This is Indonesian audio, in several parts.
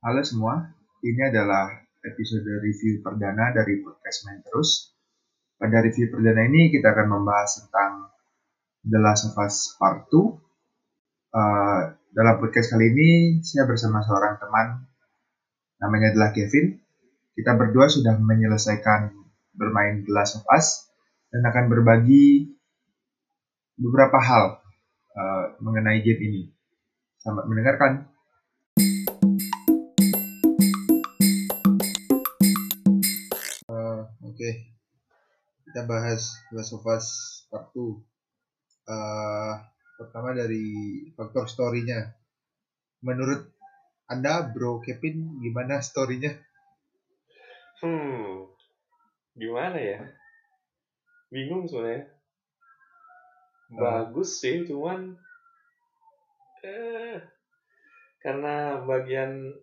Halo semua, ini adalah episode review perdana dari podcast Main Terus. Pada review perdana ini kita akan membahas tentang The Last of Us Part 2. Uh, dalam podcast kali ini saya bersama seorang teman namanya adalah Kevin. Kita berdua sudah menyelesaikan bermain The Last of Us dan akan berbagi beberapa hal uh, mengenai game ini. Selamat mendengarkan. Kita bahas Last of Us Part 2. Uh, pertama dari faktor story-nya. Menurut Anda, Bro Kevin, gimana story-nya? Hmm, gimana ya? Bingung sebenarnya. Bagus sih, cuman eh, karena bagian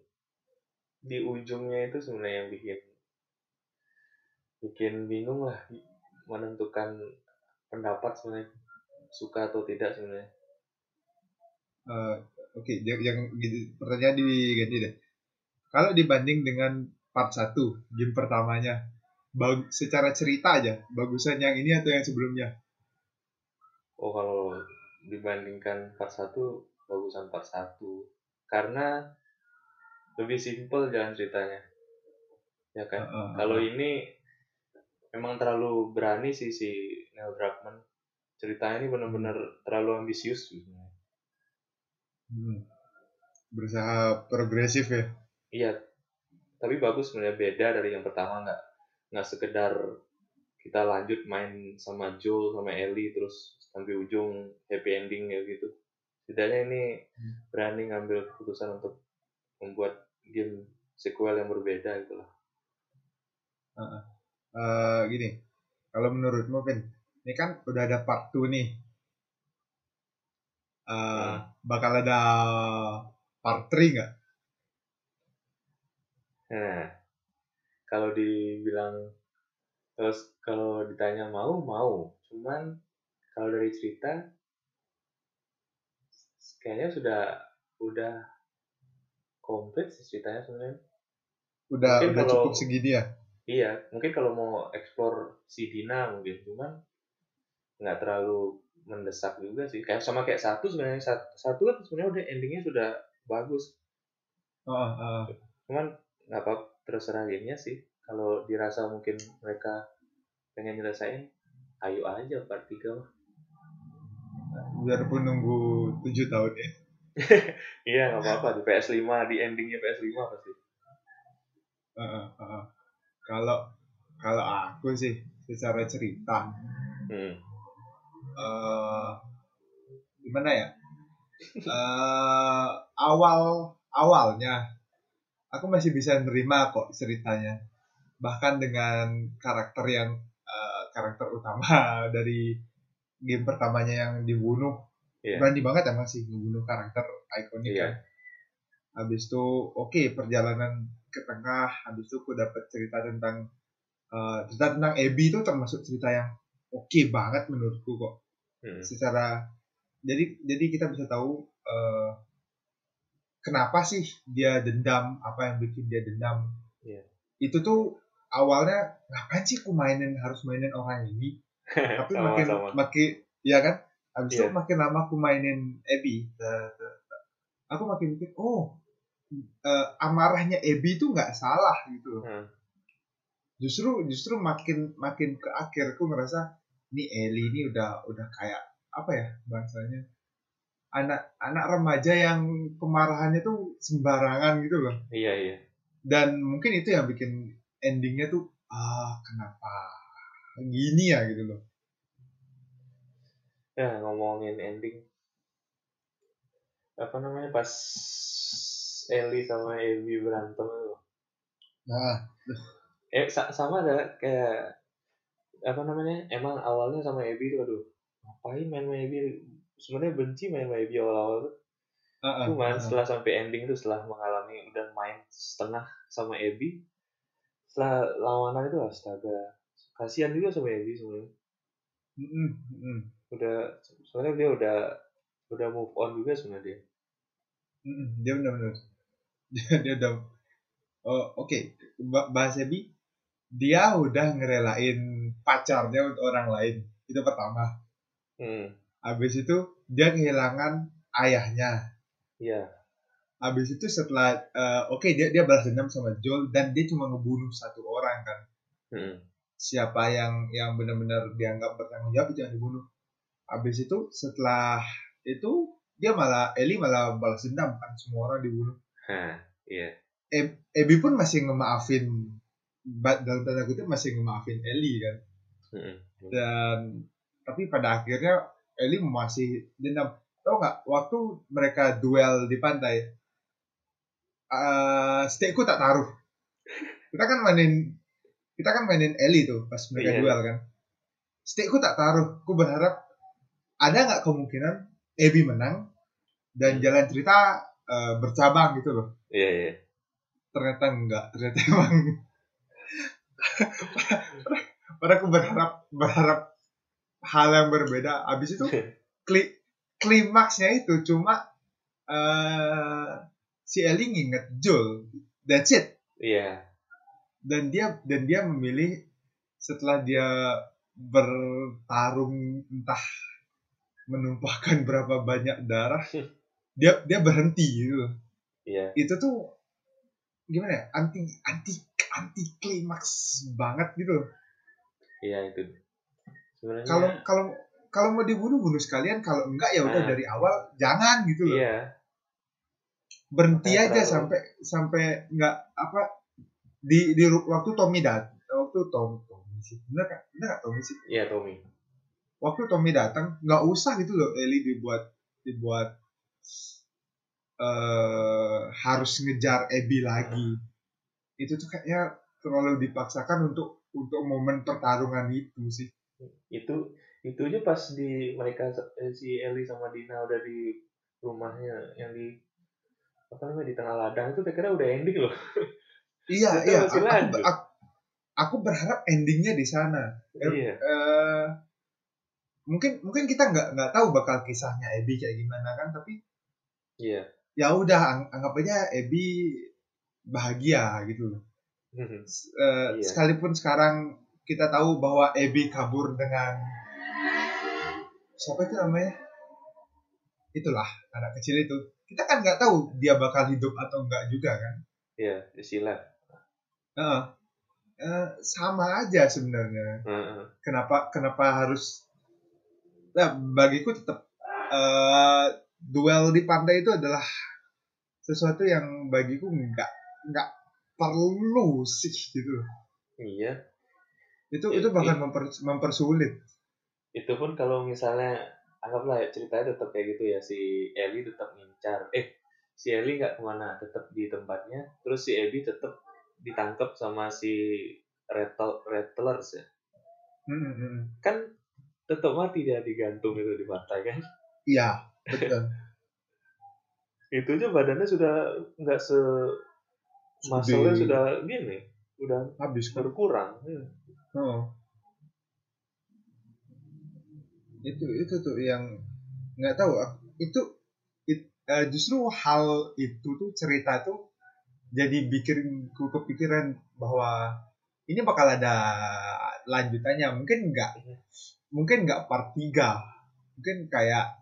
di ujungnya itu sebenarnya yang bikin bikin bingung lah menentukan pendapat sebenarnya suka atau tidak sebenarnya. Uh, Oke, okay. yang, yang pertanyaan diganti deh. Kalau dibanding dengan part 1, game pertamanya, bag, secara cerita aja, bagusan yang ini atau yang sebelumnya? Oh, kalau dibandingkan part 1, bagusan part 1. Karena lebih simpel jalan ceritanya. Ya kan? Uh, uh, uh. Kalau ini memang terlalu berani sih si Neil Druckmann. Ceritanya ini benar-benar terlalu ambisius sebenarnya. Hmm. Berusaha progresif ya? Iya. Tapi bagus sebenarnya beda dari yang pertama nggak nggak sekedar kita lanjut main sama Joel sama Ellie terus sampai ujung happy ending ya gitu. Setidaknya ini hmm. berani ngambil keputusan untuk membuat game sequel yang berbeda gitu lah. Uh, uh. Uh, gini, kalau menurutmu Vin, ini kan udah ada part 2 nih. Uh, hmm. Bakal ada part 3 nggak? Nah, kalau dibilang terus kalau ditanya mau mau, cuman kalau dari cerita kayaknya sudah udah komplit sih ceritanya sebenarnya. Udah mungkin udah kalau, cukup segini ya? Iya, mungkin kalau mau explore si Dina mungkin cuman nggak terlalu mendesak juga sih. Kayak sama kayak satu sebenarnya satu, satu kan sebenarnya udah endingnya sudah bagus. Oh, uh. Cuman nggak apa terserah gamenya sih. Kalau dirasa mungkin mereka pengen nyelesain, ayo aja part 3 mah. Biarpun nunggu 7 tahun ya. iya nggak apa-apa di PS5 di endingnya PS5 pasti. Uh, uh, uh. Kalau kalau aku sih secara cerita, hmm. uh, gimana ya? uh, awal awalnya aku masih bisa nerima kok ceritanya bahkan dengan karakter yang uh, karakter utama dari game pertamanya yang dibunuh yeah. berani banget ya masih membunuh karakter ikonik yeah. kan habis itu oke okay, perjalanan ke tengah habis itu aku dapat cerita tentang uh, cerita tentang Abby itu termasuk cerita yang oke okay banget menurutku kok hmm. secara jadi jadi kita bisa tahu uh, kenapa sih dia dendam apa yang bikin dia dendam yeah. itu tuh awalnya ngapain sih aku mainin harus mainin orang ini tapi sama, makin sama. makin ya kan habis yeah. itu iya. makin lama aku mainin Abby aku makin mikir oh uh, amarahnya Abby itu nggak salah gitu. Hmm. justru justru makin makin ke akhir aku ngerasa ini Ellie ini udah udah kayak apa ya bahasanya anak anak remaja yang kemarahannya tuh sembarangan gitu loh. Iya iya. Dan mungkin itu yang bikin endingnya tuh ah kenapa gini ya? gitu loh. Ya ngomongin ending apa namanya pas Ellie sama Abby berantem itu. Nah eh sama ada kayak apa namanya emang awalnya sama Abby tuh aduh ngapain main sama Abby sebenarnya benci main sama Abby awal-awal tuh. Uh, uh, cuman uh, uh. setelah sampai ending tuh setelah mengalami udah main setengah sama Abby setelah lawanan itu astaga kasihan juga sama Abby sebenarnya. Mm -hmm udah soalnya dia udah udah move on juga sebenarnya dia. Mm, dia benar-benar dia udah oh oke. Okay. bahas Ebi dia udah ngerelain pacarnya untuk orang lain. Itu pertama. Hmm. habis itu dia kehilangan ayahnya. Iya. Habis itu setelah uh, oke okay, dia dia balas dendam sama Joel dan dia cuma ngebunuh satu orang kan. Hmm. siapa yang yang benar-benar dianggap bertanggung jawab itu yang dibunuh. Habis itu setelah itu dia malah Eli malah balas dendam kan. Semua orang dibunuh Hah, iya yeah. Ebi pun masih ngemaafin dalam tanda kutip masih ngemaafin Eli kan hmm. dan tapi pada akhirnya Eli masih dendam tau nggak waktu mereka duel di pantai uh, stickku tak taruh kita kan mainin kita kan mainin Eli tuh pas mereka yeah. duel kan stickku tak taruh aku berharap ada nggak kemungkinan Ebi menang dan hmm. jalan cerita uh, bercabang gitu loh. Iya, yeah, iya. Yeah. Ternyata enggak, ternyata emang pada aku berharap berharap hal yang berbeda. Abis itu kli, klimaksnya itu cuma uh, si Ellie nginget Joel. That's it. Iya. Yeah. Dan dia dan dia memilih setelah dia bertarung entah menumpahkan berapa banyak darah dia dia berhenti gitu iya. Itu tuh gimana ya anti anti anti klimaks banget gitu iya itu. Kalau kalau kalau mau dibunuh bunuh sekalian kalau enggak ya udah nah. dari awal jangan gitu loh. Iya. Berhenti Makanya aja terlalu... sampai sampai enggak apa di di waktu Tommy dat waktu Tom Tommy sih. Benar kan benar gak Tommy sih? Iya Tommy. Waktu Tommy datang nggak usah gitu loh Eli dibuat dibuat uh, harus ngejar Abby lagi. Itu tuh kayaknya terlalu dipaksakan untuk untuk momen pertarungan itu sih. Itu itu aja pas di mereka eh, si Eli sama Dina udah di rumahnya yang di apa namanya di tengah ladang itu kira udah ending loh. Iya iya. aku, aku, aku, aku berharap endingnya di sana. Iya. Uh, mungkin mungkin kita nggak nggak tahu bakal kisahnya Ebi kayak gimana kan tapi iya yeah. ya udah ang anggap aja Ebi bahagia gitu loh mm-hmm. uh, yeah. sekalipun sekarang kita tahu bahwa Ebi kabur dengan siapa itu namanya itulah anak kecil itu kita kan nggak tahu dia bakal hidup atau enggak juga kan iya yeah, istilah uh, uh, sama aja sebenarnya uh -uh. kenapa kenapa harus nah bagiku tetap uh, duel di pantai itu adalah sesuatu yang bagiku nggak nggak perlu sih gitu. Iya. Itu itu bahkan memper, mempersulit. Itu pun kalau misalnya anggaplah ya ceritanya tetap kayak gitu ya si Ellie tetap ngincar. Eh si Ellie nggak ke mana tetap di tempatnya terus si Abby tetap ditangkap sama si Rattlers ya. Mm -hmm. kan tetap mati dia digantung itu di pantai kan? Iya betul. Itu aja badannya sudah nggak se masalahnya sudah gini udah habis berkurang ya. oh. itu itu tuh yang nggak tahu itu it, uh, justru hal itu tuh cerita tuh jadi bikin ku kepikiran bahwa ini bakal ada lanjutannya. Mungkin enggak iya. mungkin nggak part 3 mungkin kayak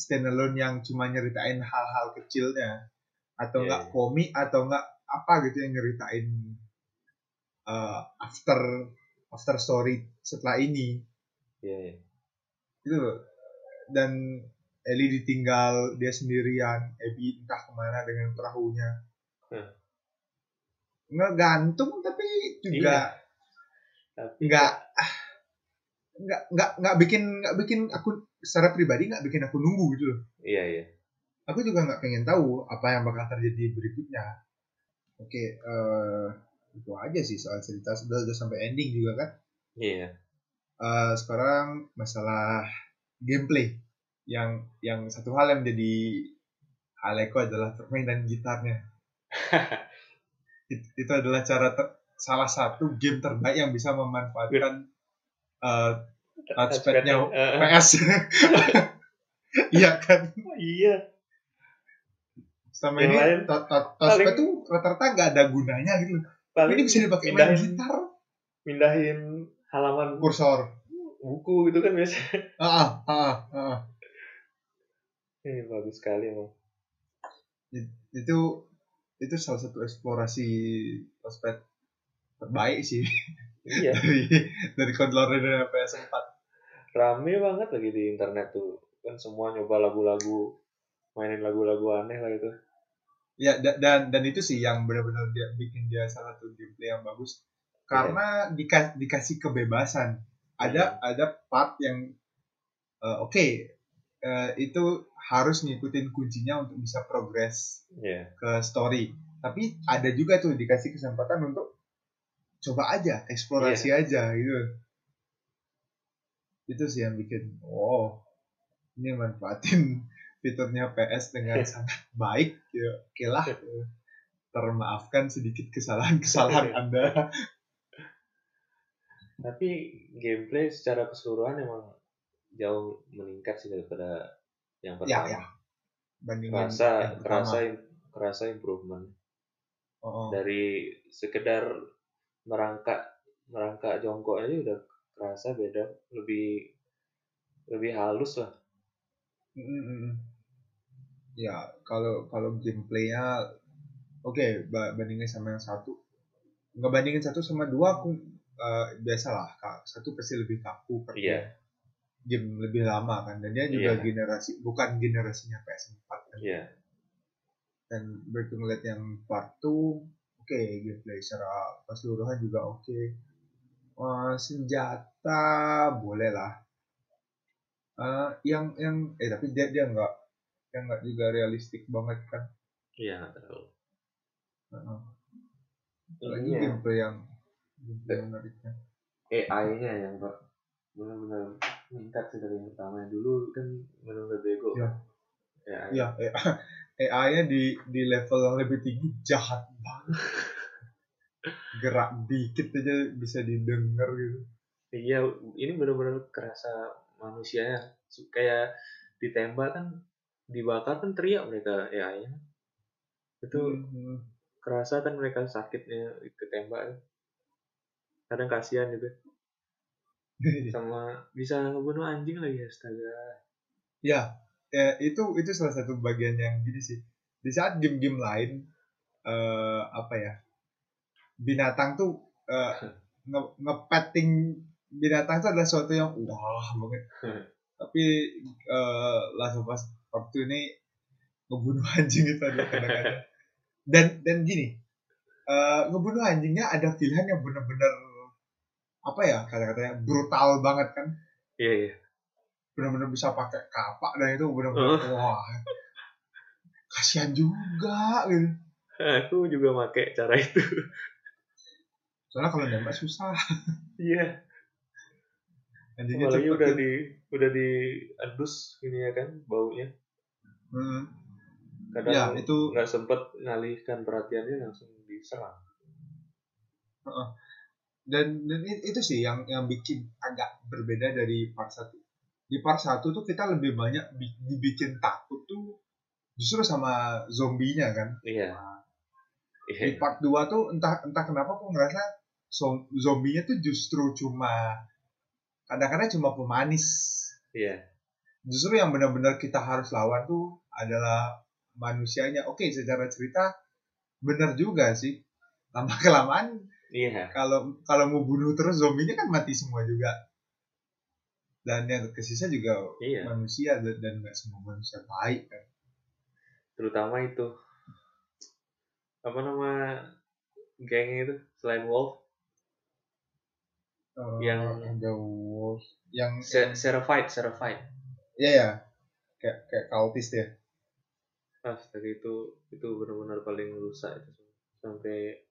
standalone yang cuma nyeritain hal-hal kecilnya atau enggak yeah. komik atau enggak apa gitu yang nyeritain uh, after after story setelah ini yeah, yeah. itu dan Eli ditinggal dia sendirian Abby entah ke mana dengan perahunya hmm. nggak gantung tapi juga iya. nggak ah, nggak nggak nggak bikin nggak bikin aku secara pribadi nggak bikin aku nunggu gitu loh. Iya iya. Aku juga nggak pengen tahu apa yang bakal terjadi berikutnya. Oke, uh, itu aja sih soal cerita sudah sudah sampai ending juga kan. Iya. Uh, sekarang masalah gameplay yang yang satu hal yang menjadi Aleko adalah permainan gitarnya. It, itu adalah cara ter, salah satu game terbaik yang bisa memanfaatkan uh, touchpadnya uh, PS. iya kan? Iya. sama yang ini lain, to, to, to, tuh rata-rata gak ada gunanya gitu paling ini bisa dipakai main gitar? mindahin halaman kursor. buku gitu kan biasa ah ah ah ini bagus sekali emang. Itu itu salah satu eksplorasi prospek terbaik sih. Iya. dari dari controller dan PS4 rame banget lagi di internet tuh kan semua nyoba lagu-lagu mainin lagu-lagu aneh lah itu ya dan dan itu sih yang benar-benar dia bikin dia salah satu gameplay yang bagus karena yeah. dikas, dikasih kebebasan ada yeah. ada part yang uh, oke okay, uh, eh, itu harus ngikutin kuncinya untuk bisa progres yeah. ke story tapi ada juga tuh dikasih kesempatan untuk coba aja eksplorasi yeah. aja gitu itu sih yang bikin wow ini manfaatin fiturnya PS dengan sangat baik ya. Oke lah termaafkan sedikit kesalahan-kesalahan Anda. Tapi gameplay secara keseluruhan emang jauh meningkat sih daripada yang ya, pertama. ya, ya. Bandingin kerasa yang kerasa kerasa improvement. Oh, oh. dari sekedar merangkak merangkak jongkok aja udah kerasa beda lebih lebih halus lah mm -hmm ya kalau kalau gameplaynya oke okay, bandingin sama yang satu nggak bandingin satu sama dua aku uh, biasalah kak satu pasti lebih kaku karena yeah. game lebih lama kan dan dia juga yeah. generasi bukan generasinya PS4 kan yeah. dan begitu ngeliat yang part 2 oke okay, gameplay secara keseluruhan juga oke okay. Uh, senjata boleh lah. Uh, yang yang eh tapi dia dia nggak yang nggak juga realistik banget kan? Iya nggak terlalu. Uh-huh. lagi ya. gameplay yang gameplay yang menariknya AI-nya yang pak benar-benar meningkat sih dari yang pertama. Dulu kan benar-benar bego ya AI. ya AI-nya di di level yang lebih tinggi jahat banget gerak dikit aja bisa didengar gitu. Iya ini benar-benar kerasa manusianya kayak ditembak kan dibakar kan teriak mereka. Ya nya itu hmm. kerasa kan mereka sakitnya ketembak kadang kasihan gitu. Sama bisa ngebunuh anjing lagi astaga. Ya ya itu itu salah satu bagian yang gini sih. Di saat game-game lain uh, apa ya binatang tuh uh, nge ngepetting binatang itu adalah sesuatu yang wah banget. Tapi uh, Us waktu ini ngebunuh anjing itu ada kadang-kadang. Dan dan gini uh, ngebunuh anjingnya ada pilihan yang benar-benar apa ya kata-katanya brutal banget kan? Iya yeah, iya. Yeah. benar-benar bisa pakai kapak dan itu benar-benar uh. wah kasihan juga gitu. Aku juga pakai cara itu soalnya kalau nembak susah. Iya. Anjingnya Apalagi udah di udah diadus ini ya kan baunya. Hmm. kadang ya, itu nggak sempet ngalihkan perhatiannya langsung diserang. Dan dan itu sih yang yang bikin agak berbeda dari part satu. Di part satu tuh kita lebih banyak dibikin takut tuh justru sama zombinya kan. Iya. Yeah. di part 2 tuh entah entah kenapa aku ngerasa zombinya tuh justru cuma kadang-kadang cuma pemanis iya yeah. justru yang benar-benar kita harus lawan tuh adalah manusianya. Oke, okay, secara cerita benar juga sih. Lama kelamaan Iya. Kalau kalau mau bunuh terus zombinya kan mati semua juga. Dan yang kesisa juga iya. manusia dan nggak semua manusia baik kan. Terutama itu apa nama gengnya itu selain Wolf uh, yang ada Wolf yang Seraphite Seraphite. Iya ya. Kayak kayak cultist ya astaga itu itu benar-benar paling rusak itu sampai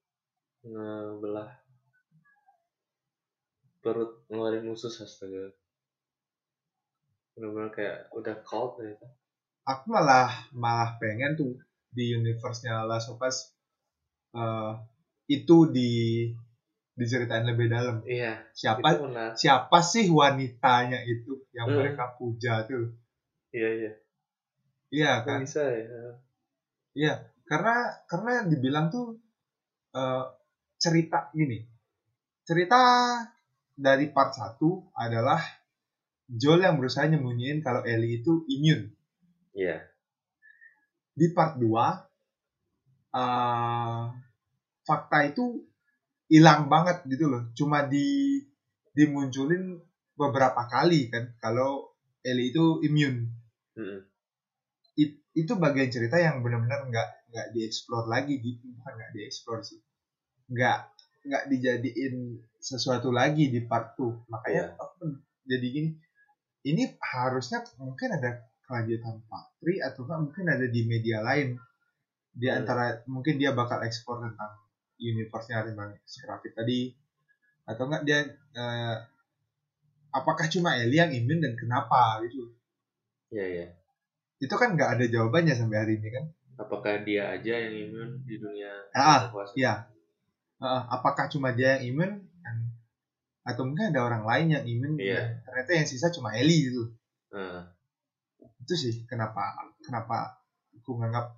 ngebelah perut ngeluarin usus astaga benar-benar kayak udah cold gitu aku malah malah pengen tuh di universe-nya Last of Us uh, itu di diceritain lebih dalam. Iya. Siapa siapa sih wanitanya itu yang hmm. mereka puja tuh? Iya iya. Iya kan? bisa ya. Iya, karena karena dibilang tuh uh, cerita gini. Cerita dari part 1 adalah Joel yang berusaha nyembunyiin kalau Ellie itu imun. Iya. Yeah. Di part 2 uh, fakta itu hilang banget gitu loh. Cuma di dimunculin beberapa kali kan kalau Ellie itu imun. Mm -hmm. It, itu bagian cerita yang benar-benar nggak nggak dieksplor lagi gitu bukan nggak dieksplor sih nggak nggak dijadiin sesuatu lagi di part 2 makanya yeah. oh, jadi gini ini harusnya mungkin ada kelanjutan part 3 atau enggak mungkin ada di media lain di hmm. antara mungkin dia bakal ekspor tentang universe-nya tentang grafik tadi atau enggak dia uh, apakah cuma Eli yang imun dan kenapa gitu Iya, iya. Itu kan nggak ada jawabannya sampai hari ini kan. Apakah dia aja yang imun di dunia Ah, iya. Uh, apakah cuma dia yang imun atau mungkin ada orang lain yang imun yeah. ternyata yang sisa cuma Eli gitu. Uh. Itu sih kenapa kenapa aku nganggap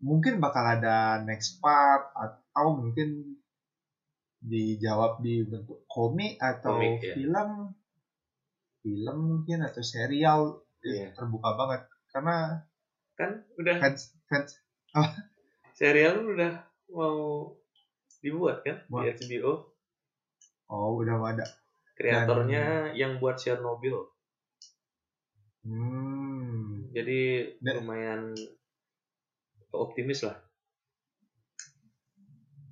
mungkin bakal ada next part atau mungkin dijawab di bentuk komik atau komik, ya. film film mungkin atau serial yeah. terbuka banget karena kan udah fans fans oh. serial udah mau dibuat kan Buat. di HBO oh udah ada kreatornya Dan, yang buat Chernobyl hmm. jadi Dan, lumayan optimis lah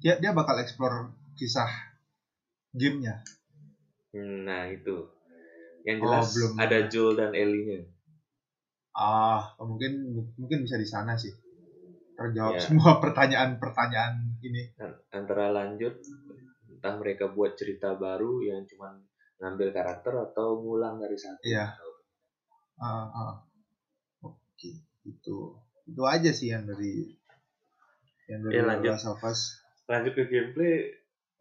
dia dia bakal eksplor kisah gamenya. Nah itu. Yang oh, jelas oh, belum. ada Joel dan Ellie-nya. Ah mungkin mungkin bisa di sana sih. Terjawab ya. semua pertanyaan-pertanyaan ini. Antara lanjut entah mereka buat cerita baru yang cuma ngambil karakter atau ngulang dari satu. Iya. Uh, uh. oke itu. Itu aja sih yang dari yang dari ya, lanjut. Last of Us lanjut ke gameplay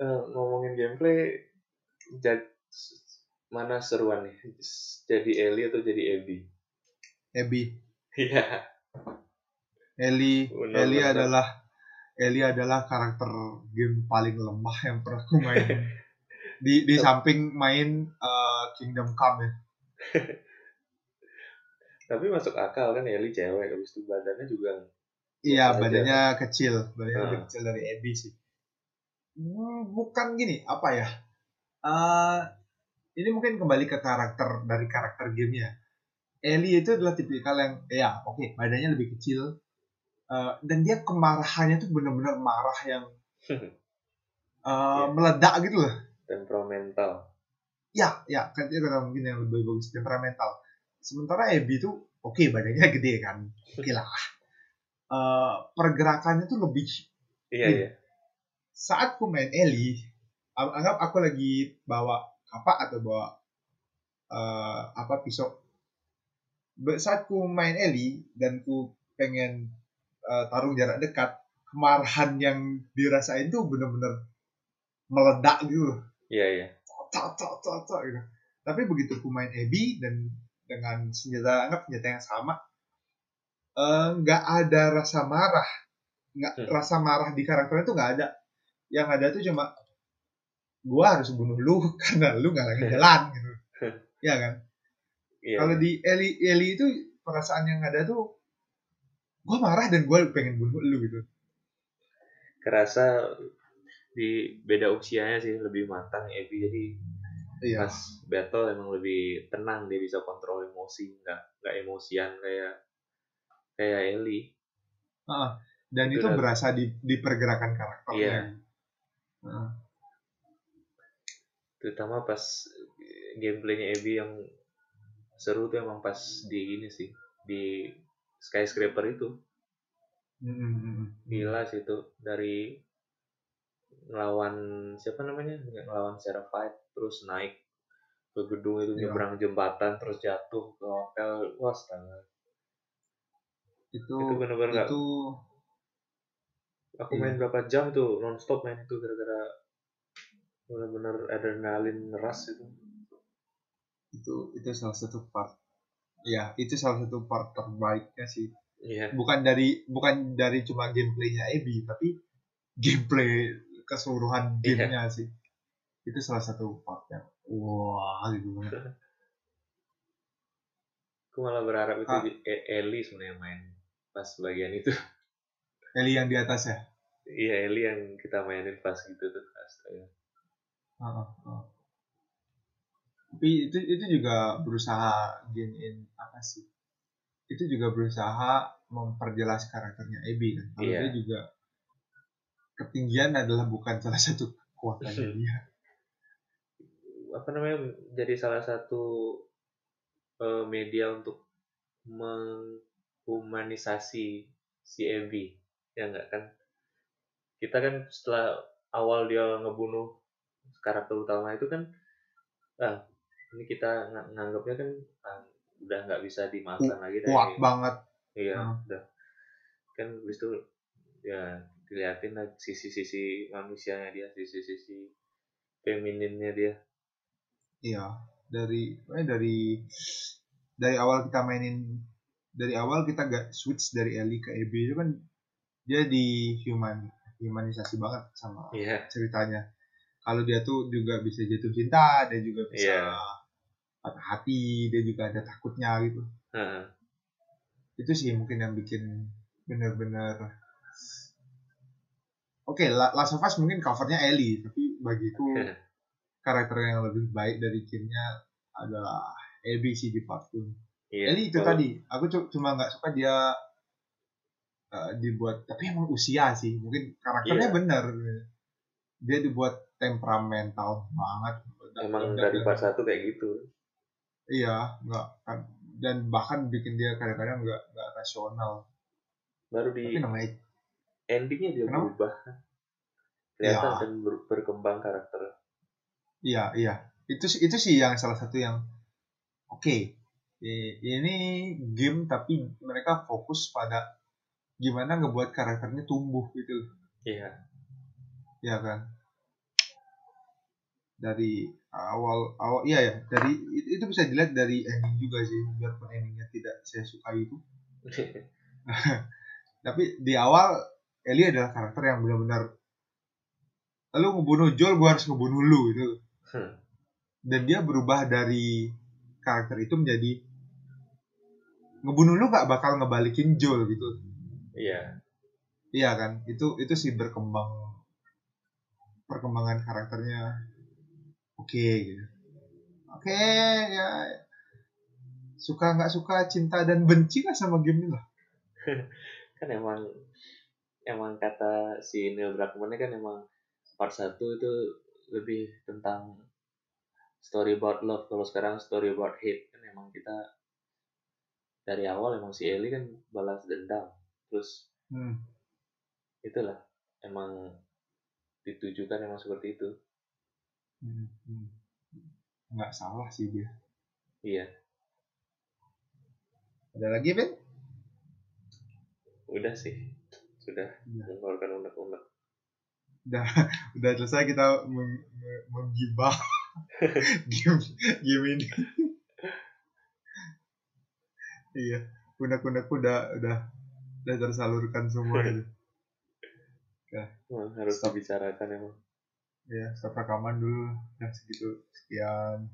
uh, ngomongin gameplay jadi mana seruan nih jadi Ellie atau jadi Abby Abby. Iya. Ellie, Ellie adalah Ellie adalah karakter game paling lemah yang pernah aku main. di di samping main uh, Kingdom Come ya. Tapi masuk akal kan Ellie cewek, habis itu badannya juga Iya, badannya kecil, badannya uh. lebih kecil dari Abby sih. Hmm, bukan gini, apa ya? Uh, ini mungkin kembali ke karakter dari karakter gamenya. Ellie itu adalah tipikal yang ya oke okay, badannya lebih kecil. Uh, dan dia kemarahannya tuh benar-benar marah yang uh, eh, yeah. meledak gitu loh. Temperamental. Ya ya kan itu kata mungkin yang lebih bagus temperamental. Sementara Abby itu oke okay, badannya gede kan? Oke okay lah uh, pergerakannya tuh lebih iya iya. Saat ku main Ellie anggap aku lagi bawa apa atau bawa uh, apa pisau. Saat ku main Eli dan ku pengen uh, tarung jarak dekat kemarahan yang dirasain tuh bener-bener meledak gitu iya iya. Cok cok cok cok gitu. Tapi begitu ku main Ebi dan dengan senjata anggap senjata yang sama eh, nggak uh, ada rasa marah nggak hmm. rasa marah di karakternya tuh nggak ada yang ada tuh cuma gua harus bunuh lu karena lu nggak lagi jalan gitu ya kan Yeah. Kalau di Eli Eli itu perasaan yang ada tuh gue marah dan gue pengen bunuh lu gitu. Kerasa di beda usianya sih lebih matang Ebi jadi iya. pas battle emang lebih tenang dia bisa kontrol emosi nggak nggak emosian kayak kayak Eli. Uh, dan itu, itu berasa di, di pergerakan karakternya. Iya. Uh. Terutama pas gameplaynya Ebi yang seru tuh emang pas di ini sih di skyscraper itu mm-hmm. gila sih itu dari ngelawan siapa namanya ngelawan Seraphite terus naik ke gedung itu yeah. nyebrang jembatan terus jatuh ke hotel wah setengah itu itu benar-benar itu gak, aku main iya. berapa jam tuh nonstop main itu gara-gara benar-benar adrenalin ras itu itu itu salah satu part ya itu salah satu part terbaiknya sih yeah. bukan dari bukan dari cuma gameplaynya Ebi tapi gameplay keseluruhan iya. gamenya yeah. sih itu salah satu partnya wah gitu aku malah berharap itu ah. Eli sebenarnya main pas bagian itu. Eli yang di atas ya? Iya Eli yang kita mainin pas gitu tuh astaga. Uh, uh. tapi itu itu juga berusaha gain in apa sih? Itu juga berusaha memperjelas karakternya Abby kan? Kalau yeah. dia juga ketinggian adalah bukan salah satu kekuatannya dia. Apa namanya jadi salah satu uh, media untuk menghumanisasi si Abby ya enggak kan? Kita kan setelah awal dia ngebunuh karakter utama itu kan ah ini kita ng nganggapnya kan ah, udah nggak bisa dimakan lagi kuat banget. Iya hmm. udah. Kan habis itu ya dilihatin lah sisi-sisi manusianya dia sisi-sisi femininnya dia. Iya dari eh dari dari awal kita mainin dari awal kita gak switch dari Ellie ke Abby itu kan dia di human humanisasi banget sama yeah. ceritanya. Kalau dia tuh juga bisa jatuh cinta dia juga bisa yeah patah hati dia juga ada takutnya gitu. Uh. itu sih mungkin yang bikin benar-benar oke okay, Last of Us mungkin covernya Ellie tapi bagiku karakter yang lebih baik dari Kimnya adalah Abby sih di part yeah, Ellie itu tadi aku cuma nggak suka dia uh, dibuat tapi emang usia sih mungkin karakternya yeah. bener dia dibuat temperamental banget emang dari part satu kayak gitu Iya, nggak kan dan bahkan bikin dia kadang-kadang nggak nggak rasional. Baru di Tapi namanya endingnya dia Kenapa? berubah. Kelihatan ya. dan ber, berkembang karakter. Iya, iya. Itu itu sih yang salah satu yang oke. Okay. Ini game tapi mereka fokus pada gimana ngebuat karakternya tumbuh gitu. Iya. Iya kan? dari awal awal iya ya dari itu bisa dilihat dari ending juga sih biarpun endingnya tidak saya suka itu tapi di awal Ellie adalah karakter yang benar-benar lu ngebunuh Joel gue harus ngebunuh lu itu hmm. dan dia berubah dari karakter itu menjadi ngebunuh lu gak bakal ngebalikin Joel gitu. Iya. Iya kan? Itu itu sih berkembang perkembangan karakternya. Oke okay, gitu. Oke okay, ya. Suka nggak suka cinta dan benci lah sama game ini lah. Kan emang emang kata si Neil Druckmann kan emang part satu itu lebih tentang story about love. Kalau sekarang story about hate kan emang kita dari awal emang si Ellie kan balas dendam. Terus hmm. itulah emang ditujukan emang seperti itu. Hmm, hmm. nggak salah sih dia. Iya. Ada lagi Ben udah sih. Sudah ya. mengeluarkan unek-unek. Udah udah selesai kita menggibah. Game game ini iya unek-unek udah udah udah tersalurkan semua itu ya. harus dibicarakan emang. Ya stop rekaman dulu ya segitu sekian